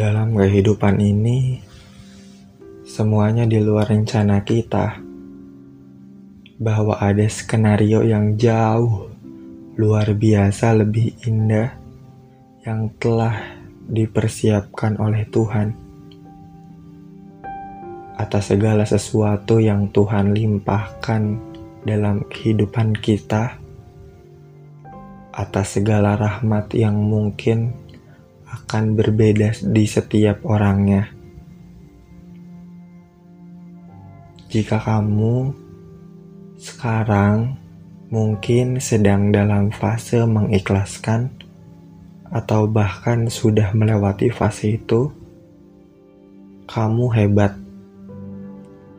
Dalam kehidupan ini, semuanya di luar rencana kita. Bahwa ada skenario yang jauh luar biasa lebih indah yang telah dipersiapkan oleh Tuhan atas segala sesuatu yang Tuhan limpahkan dalam kehidupan kita, atas segala rahmat yang mungkin akan berbeda di setiap orangnya. Jika kamu sekarang mungkin sedang dalam fase mengikhlaskan, atau bahkan sudah melewati fase itu, kamu hebat.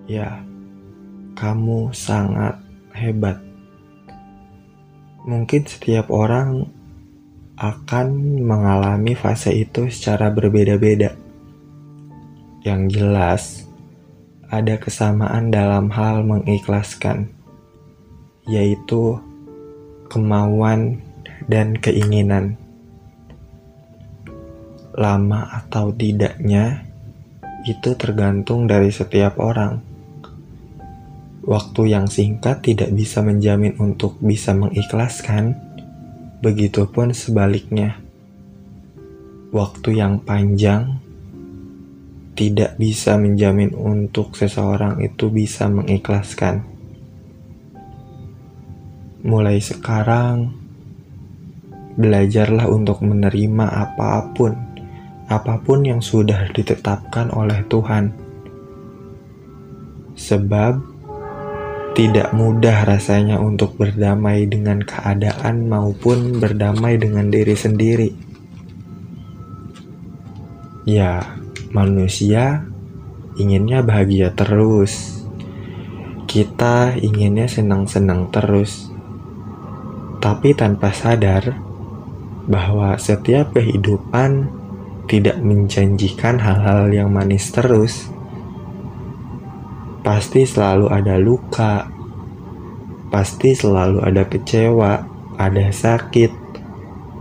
Ya, kamu sangat hebat. Mungkin setiap orang akan mengalami fase itu secara berbeda-beda. Yang jelas, ada kesamaan dalam hal mengikhlaskan, yaitu kemauan dan keinginan. Lama atau tidaknya, itu tergantung dari setiap orang. Waktu yang singkat tidak bisa menjamin untuk bisa mengikhlaskan Begitupun sebaliknya, waktu yang panjang tidak bisa menjamin untuk seseorang itu bisa mengikhlaskan. Mulai sekarang, belajarlah untuk menerima apa pun, apa pun yang sudah ditetapkan oleh Tuhan, sebab tidak mudah rasanya untuk berdamai dengan keadaan maupun berdamai dengan diri sendiri. Ya, manusia inginnya bahagia terus. Kita inginnya senang-senang terus. Tapi tanpa sadar bahwa setiap kehidupan tidak menjanjikan hal-hal yang manis terus pasti selalu ada luka, pasti selalu ada kecewa, ada sakit,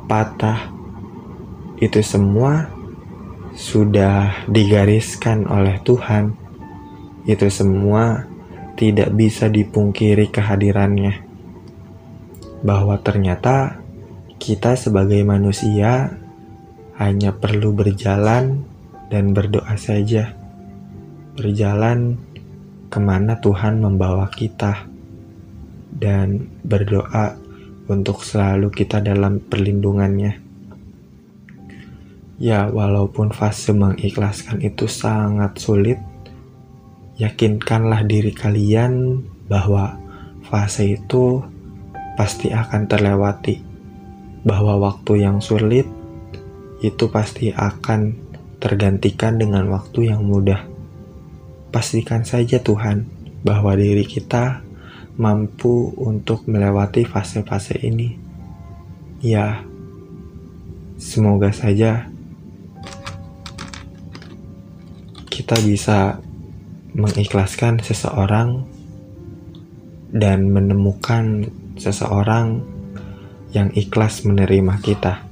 patah. Itu semua sudah digariskan oleh Tuhan. Itu semua tidak bisa dipungkiri kehadirannya. Bahwa ternyata kita sebagai manusia hanya perlu berjalan dan berdoa saja. Berjalan ke mana Tuhan membawa kita dan berdoa untuk selalu kita dalam perlindungannya. Ya, walaupun fase mengikhlaskan itu sangat sulit, yakinkanlah diri kalian bahwa fase itu pasti akan terlewati. Bahwa waktu yang sulit itu pasti akan tergantikan dengan waktu yang mudah. Pastikan saja Tuhan bahwa diri kita mampu untuk melewati fase-fase ini. Ya, semoga saja kita bisa mengikhlaskan seseorang dan menemukan seseorang yang ikhlas menerima kita.